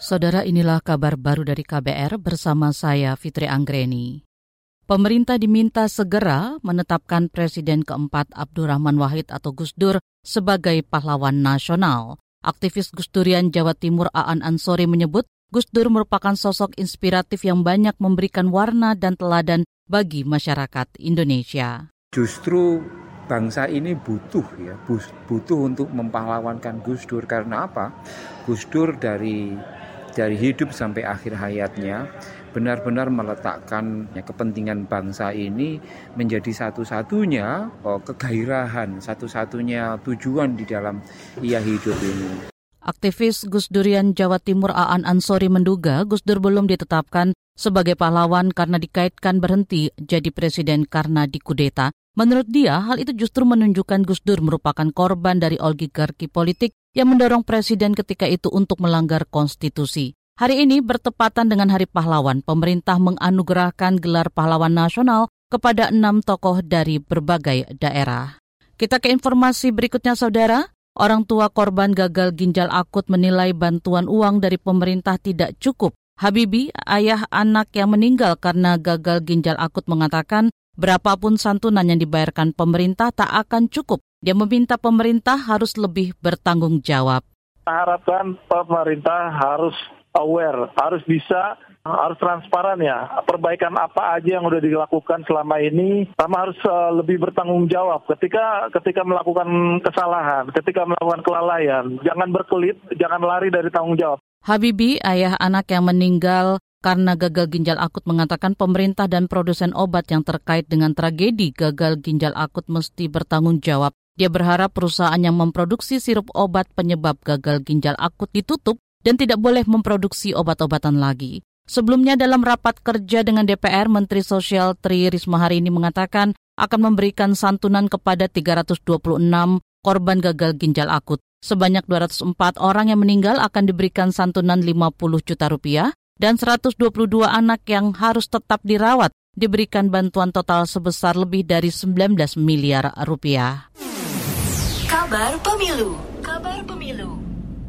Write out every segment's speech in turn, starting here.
Saudara inilah kabar baru dari KBR bersama saya Fitri Anggreni. Pemerintah diminta segera menetapkan Presiden keempat Abdurrahman Wahid atau Gus Dur sebagai pahlawan nasional. Aktivis Gus Durian Jawa Timur Aan Ansori menyebut Gus Dur merupakan sosok inspiratif yang banyak memberikan warna dan teladan bagi masyarakat Indonesia. Justru bangsa ini butuh ya, butuh untuk mempahlawankan Gus Dur karena apa? Gus Dur dari dari hidup sampai akhir hayatnya benar-benar meletakkan ya, kepentingan bangsa ini menjadi satu-satunya oh, kegairahan, satu-satunya tujuan di dalam ia hidup ini. Aktivis Gus Durian Jawa Timur Aan Ansori menduga Gus Dur belum ditetapkan sebagai pahlawan karena dikaitkan berhenti jadi presiden karena dikudeta. Menurut dia, hal itu justru menunjukkan Gus Dur merupakan korban dari oligarki politik yang mendorong presiden ketika itu untuk melanggar konstitusi. Hari ini bertepatan dengan Hari Pahlawan, pemerintah menganugerahkan gelar pahlawan nasional kepada enam tokoh dari berbagai daerah. Kita ke informasi berikutnya, saudara. Orang tua korban gagal ginjal akut menilai bantuan uang dari pemerintah tidak cukup. Habibi, ayah anak yang meninggal karena gagal ginjal akut mengatakan berapapun santunan yang dibayarkan pemerintah tak akan cukup dia meminta pemerintah harus lebih bertanggung jawab. Harapkan pemerintah harus aware, harus bisa harus transparan ya. Perbaikan apa aja yang sudah dilakukan selama ini, sama harus uh, lebih bertanggung jawab. Ketika ketika melakukan kesalahan, ketika melakukan kelalaian, jangan berkelit, jangan lari dari tanggung jawab. Habibi, ayah anak yang meninggal karena gagal ginjal akut mengatakan pemerintah dan produsen obat yang terkait dengan tragedi gagal ginjal akut mesti bertanggung jawab dia berharap perusahaan yang memproduksi sirup obat penyebab gagal ginjal akut ditutup dan tidak boleh memproduksi obat-obatan lagi. Sebelumnya dalam rapat kerja dengan DPR, Menteri Sosial Tri Risma hari ini mengatakan akan memberikan santunan kepada 326 korban gagal ginjal akut. Sebanyak 204 orang yang meninggal akan diberikan santunan 50 juta rupiah dan 122 anak yang harus tetap dirawat diberikan bantuan total sebesar lebih dari 19 miliar rupiah. Kabar Pemilu. Kabar Pemilu.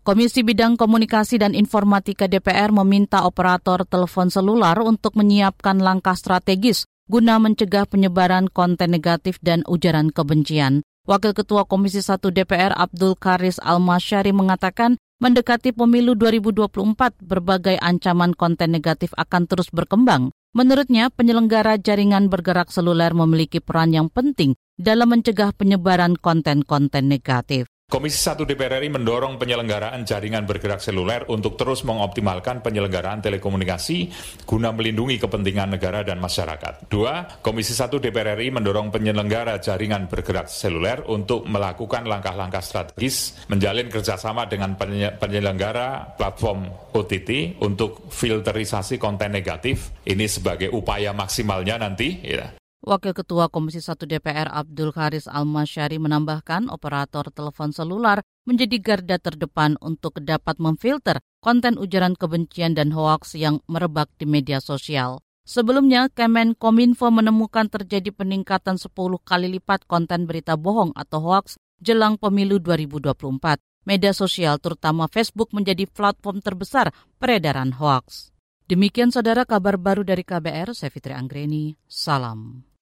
Komisi Bidang Komunikasi dan Informatika DPR meminta operator telepon selular untuk menyiapkan langkah strategis guna mencegah penyebaran konten negatif dan ujaran kebencian. Wakil Ketua Komisi 1 DPR Abdul Karis Almasyari mengatakan mendekati pemilu 2024 berbagai ancaman konten negatif akan terus berkembang. Menurutnya, penyelenggara jaringan bergerak seluler memiliki peran yang penting dalam mencegah penyebaran konten-konten negatif. Komisi 1 DPR RI mendorong penyelenggaraan jaringan bergerak seluler untuk terus mengoptimalkan penyelenggaraan telekomunikasi guna melindungi kepentingan negara dan masyarakat. Dua, Komisi 1 DPR RI mendorong penyelenggara jaringan bergerak seluler untuk melakukan langkah-langkah strategis menjalin kerjasama dengan penyelenggara platform OTT untuk filterisasi konten negatif. Ini sebagai upaya maksimalnya nanti ya, Wakil Ketua Komisi 1 DPR Abdul Haris Almasyari menambahkan operator telepon seluler menjadi garda terdepan untuk dapat memfilter konten ujaran kebencian dan hoaks yang merebak di media sosial. Sebelumnya, Kemenkominfo menemukan terjadi peningkatan 10 kali lipat konten berita bohong atau hoaks jelang pemilu 2024. Media sosial terutama Facebook menjadi platform terbesar peredaran hoaks. Demikian saudara kabar baru dari KBR, saya Fitri Anggreni, salam.